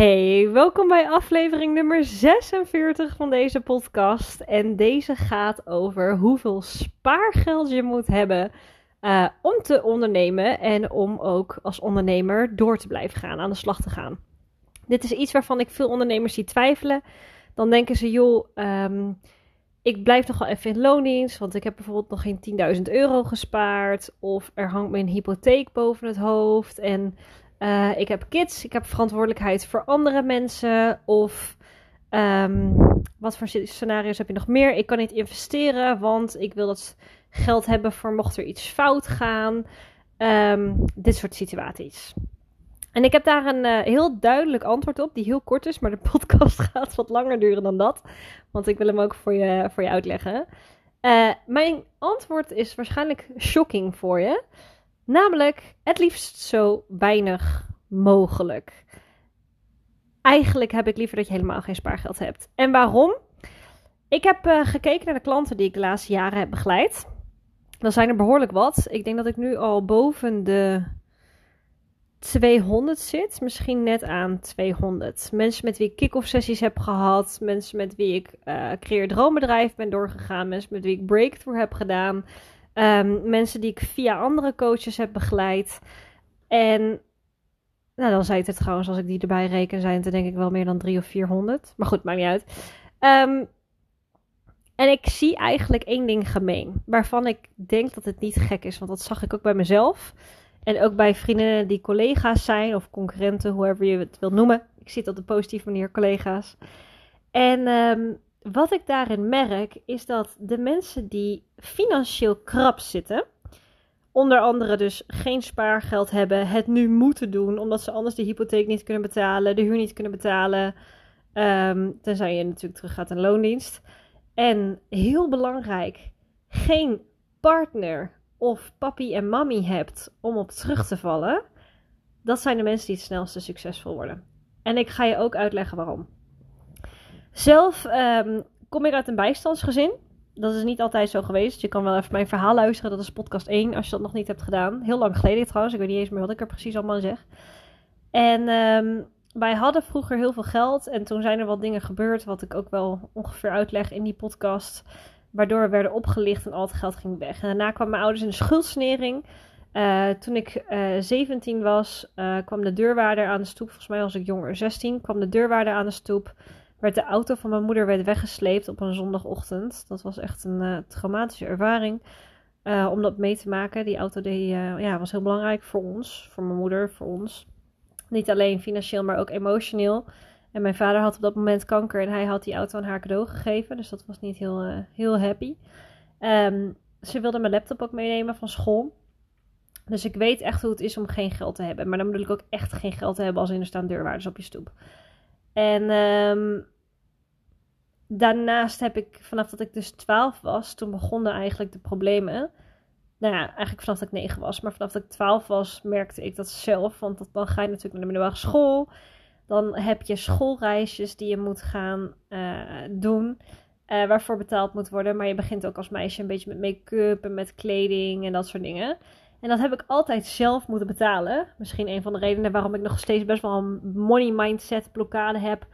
Hey, welkom bij aflevering nummer 46 van deze podcast. En deze gaat over hoeveel spaargeld je moet hebben uh, om te ondernemen en om ook als ondernemer door te blijven gaan, aan de slag te gaan. Dit is iets waarvan ik veel ondernemers zie twijfelen. Dan denken ze, joh, um, ik blijf nog wel even in loondienst, want ik heb bijvoorbeeld nog geen 10.000 euro gespaard. Of er hangt een hypotheek boven het hoofd en uh, ik heb kids, ik heb verantwoordelijkheid voor andere mensen. Of um, wat voor scenario's heb je nog meer? Ik kan niet investeren, want ik wil dat geld hebben voor mocht er iets fout gaan. Um, dit soort situaties. En ik heb daar een uh, heel duidelijk antwoord op, die heel kort is, maar de podcast gaat wat langer duren dan dat. Want ik wil hem ook voor je, voor je uitleggen. Uh, mijn antwoord is waarschijnlijk shocking voor je. Namelijk het liefst zo weinig mogelijk. Eigenlijk heb ik liever dat je helemaal geen spaargeld hebt. En waarom? Ik heb uh, gekeken naar de klanten die ik de laatste jaren heb begeleid. Dan zijn er behoorlijk wat. Ik denk dat ik nu al boven de 200 zit. Misschien net aan 200. Mensen met wie ik kick-off sessies heb gehad. Mensen met wie ik uh, creëer droombedrijf ben doorgegaan. Mensen met wie ik breakthrough heb gedaan. Um, mensen die ik via andere coaches heb begeleid. En nou, dan zei het, trouwens, als ik die erbij reken, zijn het denk ik wel meer dan 300 of 400. Maar goed, maakt niet uit. Um, en ik zie eigenlijk één ding gemeen. Waarvan ik denk dat het niet gek is. Want dat zag ik ook bij mezelf. En ook bij vriendinnen die collega's zijn. Of concurrenten, hoever je het wil noemen. Ik zie het op de positieve manier collega's. En um, wat ik daarin merk is dat de mensen die financieel krap zitten, onder andere dus geen spaargeld hebben, het nu moeten doen omdat ze anders de hypotheek niet kunnen betalen, de huur niet kunnen betalen, um, tenzij je natuurlijk terug gaat in loondienst. En heel belangrijk, geen partner of papi en mami hebt om op terug te vallen. Dat zijn de mensen die het snelste succesvol worden. En ik ga je ook uitleggen waarom. Zelf um, kom ik uit een bijstandsgezin. Dat is niet altijd zo geweest. Je kan wel even mijn verhaal luisteren. Dat is podcast 1, als je dat nog niet hebt gedaan. Heel lang geleden trouwens. Ik weet niet eens meer wat ik er precies allemaal zeg. En um, wij hadden vroeger heel veel geld. En toen zijn er wat dingen gebeurd. Wat ik ook wel ongeveer uitleg in die podcast. Waardoor we werden opgelicht en al het geld ging weg. En daarna kwamen mijn ouders in de schuldsnering. Uh, toen ik uh, eh, 17 was, uh, kwam de deurwaarder aan de stoep. Volgens mij was ik jonger, 16. Kwam de deurwaarder aan de stoep werd de auto van mijn moeder werd weggesleept op een zondagochtend. Dat was echt een uh, traumatische ervaring uh, om dat mee te maken. Die auto die, uh, ja, was heel belangrijk voor ons, voor mijn moeder, voor ons. Niet alleen financieel, maar ook emotioneel. En mijn vader had op dat moment kanker en hij had die auto aan haar cadeau gegeven. Dus dat was niet heel, heel happy. Um, ze wilde mijn laptop ook meenemen van school. Dus ik weet echt hoe het is om geen geld te hebben. Maar dan bedoel ik ook echt geen geld te hebben als in er staan deurwaarders op je stoep. En um, daarnaast heb ik, vanaf dat ik dus 12 was, toen begonnen eigenlijk de problemen. Nou ja, eigenlijk vanaf dat ik 9 was. Maar vanaf dat ik 12 was, merkte ik dat zelf. Want dan ga je natuurlijk naar de middelbare school. Dan heb je schoolreisjes die je moet gaan uh, doen. Uh, waarvoor betaald moet worden. Maar je begint ook als meisje een beetje met make-up en met kleding en dat soort dingen. En dat heb ik altijd zelf moeten betalen. Misschien een van de redenen waarom ik nog steeds best wel een money mindset blokkade heb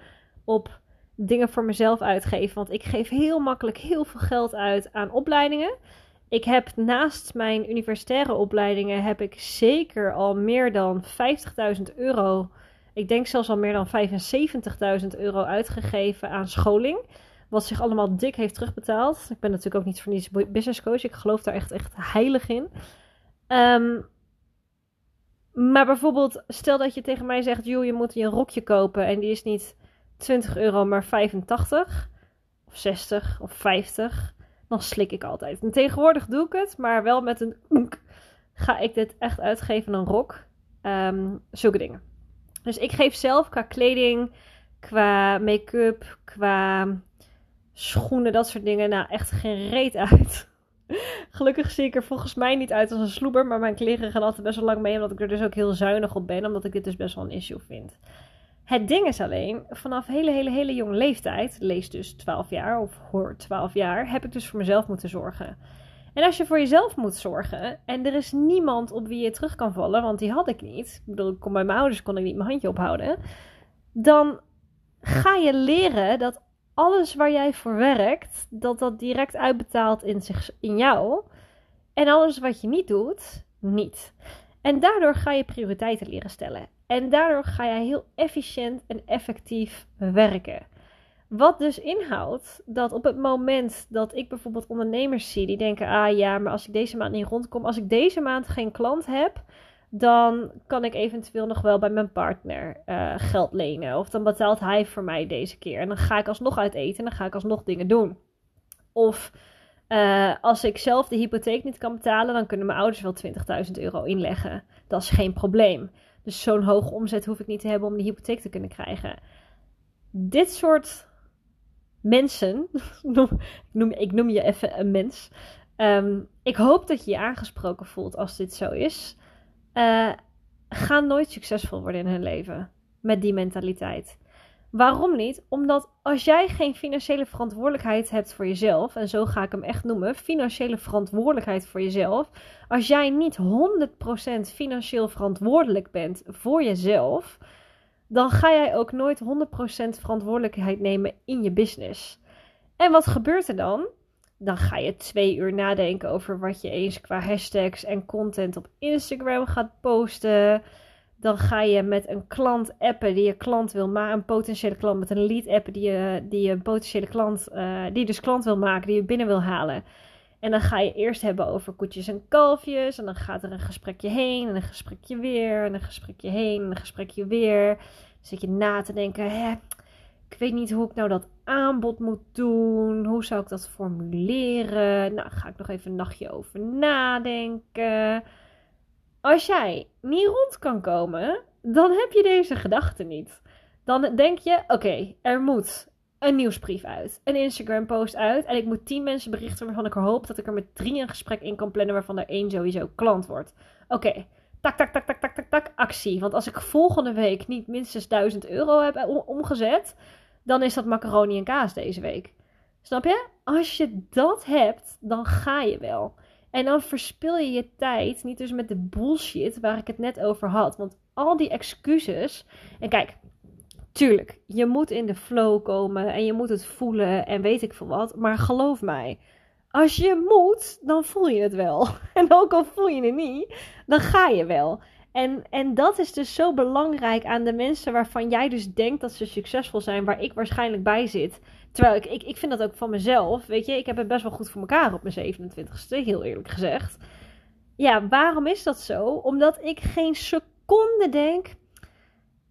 op dingen voor mezelf uitgeven. Want ik geef heel makkelijk heel veel geld uit aan opleidingen. Ik heb naast mijn universitaire opleidingen heb ik zeker al meer dan 50.000 euro. Ik denk zelfs al meer dan 75.000 euro uitgegeven aan scholing. Wat zich allemaal dik heeft terugbetaald. Ik ben natuurlijk ook niet voor niets business coach. Ik geloof daar echt, echt heilig in. Um, maar bijvoorbeeld, stel dat je tegen mij zegt: joh, je moet je een rokje kopen en die is niet 20 euro, maar 85 of 60 of 50. Dan slik ik altijd. En tegenwoordig doe ik het, maar wel met een ga ik dit echt uitgeven een rok. Um, zulke dingen. Dus ik geef zelf qua kleding, qua make-up, qua schoenen, dat soort dingen, nou echt geen reet uit. Gelukkig zie ik er volgens mij niet uit als een sloeber. Maar mijn kleren gaan altijd best wel lang mee. Omdat ik er dus ook heel zuinig op ben. Omdat ik dit dus best wel een issue vind. Het ding is alleen, vanaf hele, hele, hele jonge leeftijd, lees dus 12 jaar of hoor 12 jaar, heb ik dus voor mezelf moeten zorgen. En als je voor jezelf moet zorgen en er is niemand op wie je terug kan vallen, want die had ik niet. Ik bedoel, ik kon bij mijn ouders kon ik niet mijn handje ophouden. dan ga je leren dat alles waar jij voor werkt, dat dat direct uitbetaalt in, zich, in jou. En alles wat je niet doet, niet. En daardoor ga je prioriteiten leren stellen. En daardoor ga je heel efficiënt en effectief werken. Wat dus inhoudt dat op het moment dat ik bijvoorbeeld ondernemers zie die denken: ah ja, maar als ik deze maand niet rondkom, als ik deze maand geen klant heb, dan kan ik eventueel nog wel bij mijn partner uh, geld lenen. Of dan betaalt hij voor mij deze keer. En dan ga ik alsnog uit eten en dan ga ik alsnog dingen doen. Of uh, als ik zelf de hypotheek niet kan betalen, dan kunnen mijn ouders wel 20.000 euro inleggen. Dat is geen probleem. Dus zo'n hoge omzet hoef ik niet te hebben om de hypotheek te kunnen krijgen. Dit soort mensen, noem, ik noem je even een mens. Um, ik hoop dat je je aangesproken voelt als dit zo is uh, gaan nooit succesvol worden in hun leven met die mentaliteit. Waarom niet? Omdat als jij geen financiële verantwoordelijkheid hebt voor jezelf, en zo ga ik hem echt noemen, financiële verantwoordelijkheid voor jezelf. Als jij niet 100% financieel verantwoordelijk bent voor jezelf, dan ga jij ook nooit 100% verantwoordelijkheid nemen in je business. En wat gebeurt er dan? Dan ga je twee uur nadenken over wat je eens qua hashtags en content op Instagram gaat posten. Dan ga je met een klant appen die je klant wil maken, een potentiële klant met een lead appen die je, die je een potentiële klant, uh, die dus klant wil maken, die je binnen wil halen. En dan ga je eerst hebben over koetjes en kalfjes. En dan gaat er een gesprekje heen en een gesprekje weer. En een gesprekje heen en een gesprekje weer. Dan zit je na te denken, ik weet niet hoe ik nou dat aanbod moet doen. Hoe zou ik dat formuleren? Nou, ga ik nog even een nachtje over nadenken. Als jij niet rond kan komen, dan heb je deze gedachte niet. Dan denk je: oké, er moet een nieuwsbrief uit, een Instagram post uit. En ik moet tien mensen berichten waarvan ik hoop dat ik er met drie een gesprek in kan plannen waarvan er één sowieso klant wordt. Oké, tak, tak, tak, tak, tak, tak, tak, actie. Want als ik volgende week niet minstens 1000 euro heb omgezet, dan is dat macaroni en kaas deze week. Snap je? Als je dat hebt, dan ga je wel. En dan verspil je je tijd niet dus met de bullshit waar ik het net over had. Want al die excuses. En kijk, tuurlijk, je moet in de flow komen en je moet het voelen en weet ik veel wat. Maar geloof mij, als je moet, dan voel je het wel. En ook al voel je het niet, dan ga je wel. En, en dat is dus zo belangrijk aan de mensen waarvan jij dus denkt dat ze succesvol zijn, waar ik waarschijnlijk bij zit. Terwijl ik, ik, ik vind dat ook van mezelf. Weet je, ik heb het best wel goed voor elkaar op mijn 27ste, heel eerlijk gezegd. Ja, waarom is dat zo? Omdat ik geen seconde denk.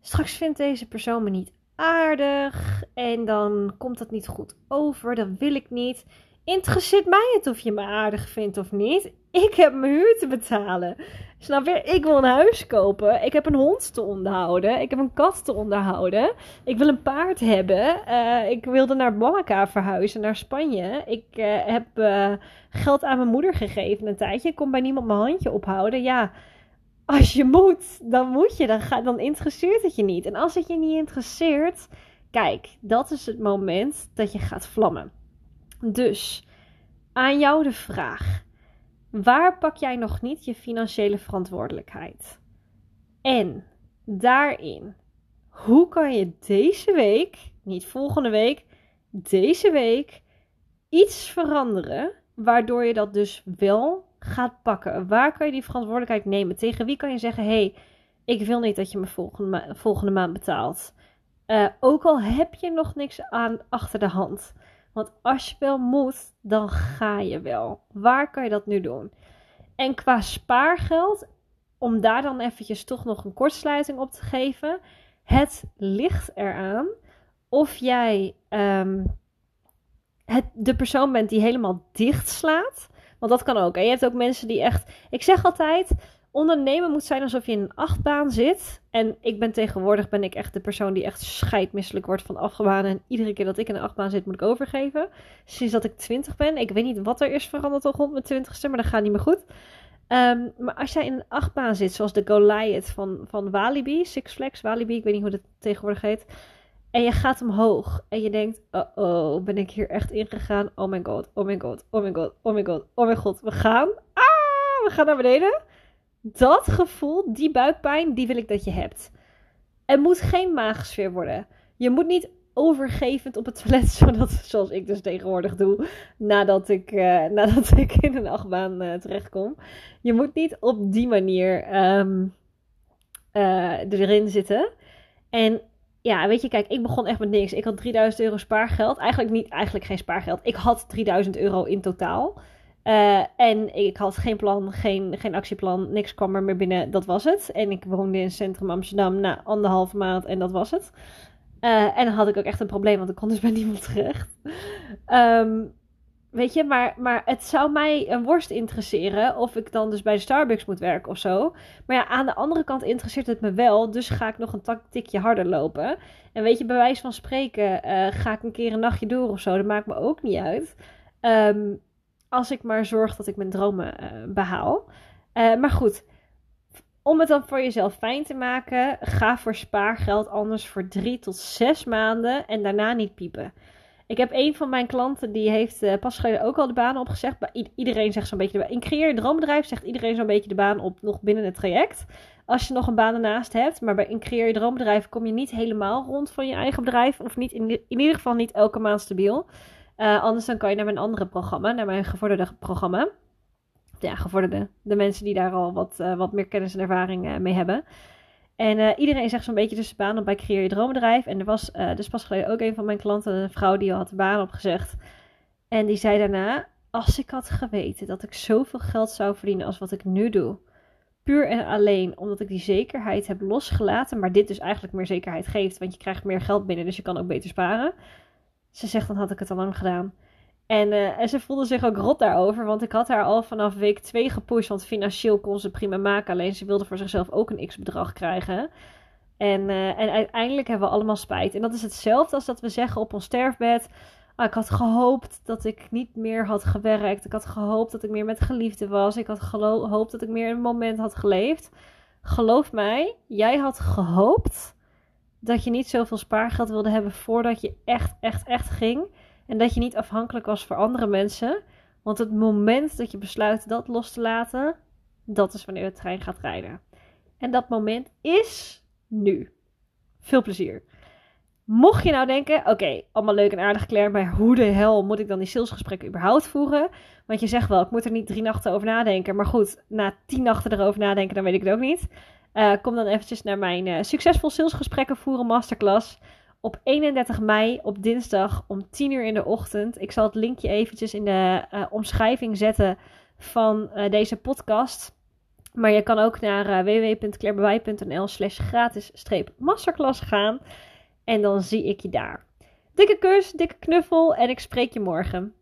Straks vindt deze persoon me niet aardig. En dan komt dat niet goed over. Dat wil ik niet. Interesseert mij het of je me aardig vindt of niet? Ik heb mijn huur te betalen. Snap je? Ik wil een huis kopen. Ik heb een hond te onderhouden. Ik heb een kat te onderhouden. Ik wil een paard hebben. Uh, ik wilde naar Malaga verhuizen, naar Spanje. Ik uh, heb uh, geld aan mijn moeder gegeven een tijdje. Ik kon bij niemand mijn handje ophouden. Ja, als je moet, dan moet je. Dan, ga, dan interesseert het je niet. En als het je niet interesseert, kijk, dat is het moment dat je gaat vlammen. Dus aan jou de vraag. Waar pak jij nog niet je financiële verantwoordelijkheid? En daarin, hoe kan je deze week, niet volgende week, deze week iets veranderen waardoor je dat dus wel gaat pakken? Waar kan je die verantwoordelijkheid nemen? Tegen wie kan je zeggen: hey, ik wil niet dat je me volgende, volgende maand betaalt? Uh, ook al heb je nog niks aan achter de hand. Want als je wel moet, dan ga je wel. Waar kan je dat nu doen? En qua spaargeld, om daar dan eventjes toch nog een kortsluiting op te geven. Het ligt eraan of jij um, het, de persoon bent die helemaal dicht slaat. Want dat kan ook. En je hebt ook mensen die echt. Ik zeg altijd: ondernemen moet zijn alsof je in een achtbaan zit. En ik ben tegenwoordig ben ik echt de persoon die echt scheidmisselijk wordt van achtbanen. En iedere keer dat ik in een achtbaan zit, moet ik overgeven. Sinds dat ik 20 ben. Ik weet niet wat er is veranderd rond mijn twintigste, maar dat gaat niet meer goed. Um, maar als jij in een achtbaan zit, zoals de Goliath van, van Walibi, Six Flags Walibi, ik weet niet hoe dat tegenwoordig heet. En je gaat omhoog en je denkt, oh oh, ben ik hier echt ingegaan? Oh my god, oh my god, oh my god, oh my god, oh my god. We gaan, ah, we gaan naar beneden dat gevoel, die buikpijn, die wil ik dat je hebt. Het moet geen maagsfeer worden. Je moet niet overgevend op het toilet, zodat, zoals ik dus tegenwoordig doe, nadat ik, uh, nadat ik in een achtbaan uh, terechtkom. Je moet niet op die manier um, uh, erin zitten. En ja, weet je, kijk, ik begon echt met niks. Ik had 3000 euro spaargeld. Eigenlijk niet, eigenlijk geen spaargeld. Ik had 3000 euro in totaal. Uh, en ik had geen plan, geen, geen actieplan, niks kwam er meer binnen. Dat was het. En ik woonde in centrum Amsterdam na anderhalve maand en dat was het. Uh, en dan had ik ook echt een probleem, want ik kon dus bij niemand terecht. Um, weet je, maar, maar het zou mij een worst interesseren of ik dan dus bij de Starbucks moet werken of zo. Maar ja, aan de andere kant interesseert het me wel, dus ga ik nog een tikje harder lopen. En weet je, bij wijze van spreken uh, ga ik een keer een nachtje door of zo, dat maakt me ook niet uit. Um, als ik maar zorg dat ik mijn dromen uh, behaal. Uh, maar goed, om het dan voor jezelf fijn te maken, ga voor spaargeld anders voor drie tot zes maanden en daarna niet piepen. Ik heb een van mijn klanten die heeft uh, pas geleden ook al de baan opgezegd. iedereen zegt zo'n beetje de baan. In Creëer je Droombedrijf zegt iedereen zo'n beetje de baan op nog binnen het traject. Als je nog een baan ernaast hebt. Maar bij in Creëer je Droombedrijf kom je niet helemaal rond van je eigen bedrijf. Of niet in ieder geval niet elke maand stabiel. Uh, anders dan kan je naar mijn andere programma, naar mijn gevorderde programma. Ja, gevorderde. De mensen die daar al wat, uh, wat meer kennis en ervaring uh, mee hebben. En iedereen zegt zo'n beetje de baan op bij Creëer je Droombedrijf. En er was dus pas geleden ook een van mijn klanten, een vrouw die al had de baan opgezegd. En die zei daarna, als ik had geweten dat ik zoveel geld zou verdienen als wat ik nu doe. Puur en alleen omdat ik die zekerheid heb losgelaten. Maar dit dus eigenlijk meer zekerheid geeft. Want je krijgt meer geld binnen, dus je kan ook beter sparen ze zegt, dan had ik het al lang gedaan. En, uh, en ze voelde zich ook rot daarover, want ik had haar al vanaf week 2 gepusht, want financieel kon ze prima maken. Alleen ze wilde voor zichzelf ook een x-bedrag krijgen. En, uh, en uiteindelijk hebben we allemaal spijt. En dat is hetzelfde als dat we zeggen op ons sterfbed. Ah, ik had gehoopt dat ik niet meer had gewerkt. Ik had gehoopt dat ik meer met geliefde was. Ik had gehoopt dat ik meer een moment had geleefd. Geloof mij, jij had gehoopt dat je niet zoveel spaargeld wilde hebben voordat je echt, echt, echt ging. En dat je niet afhankelijk was voor andere mensen. Want het moment dat je besluit dat los te laten, dat is wanneer de trein gaat rijden. En dat moment is nu. Veel plezier. Mocht je nou denken, oké, allemaal leuk en aardig Claire, maar hoe de hel moet ik dan die salesgesprekken überhaupt voeren? Want je zegt wel, ik moet er niet drie nachten over nadenken. Maar goed, na tien nachten erover nadenken, dan weet ik het ook niet. Uh, kom dan eventjes naar mijn uh, succesvol salesgesprekken voeren masterclass op 31 mei op dinsdag om 10 uur in de ochtend. Ik zal het linkje eventjes in de uh, omschrijving zetten van deze podcast. Maar je kan ook naar uh, slash gratis masterclass gaan. En dan zie ik je daar. Dikke kus, dikke knuffel en ik spreek je morgen.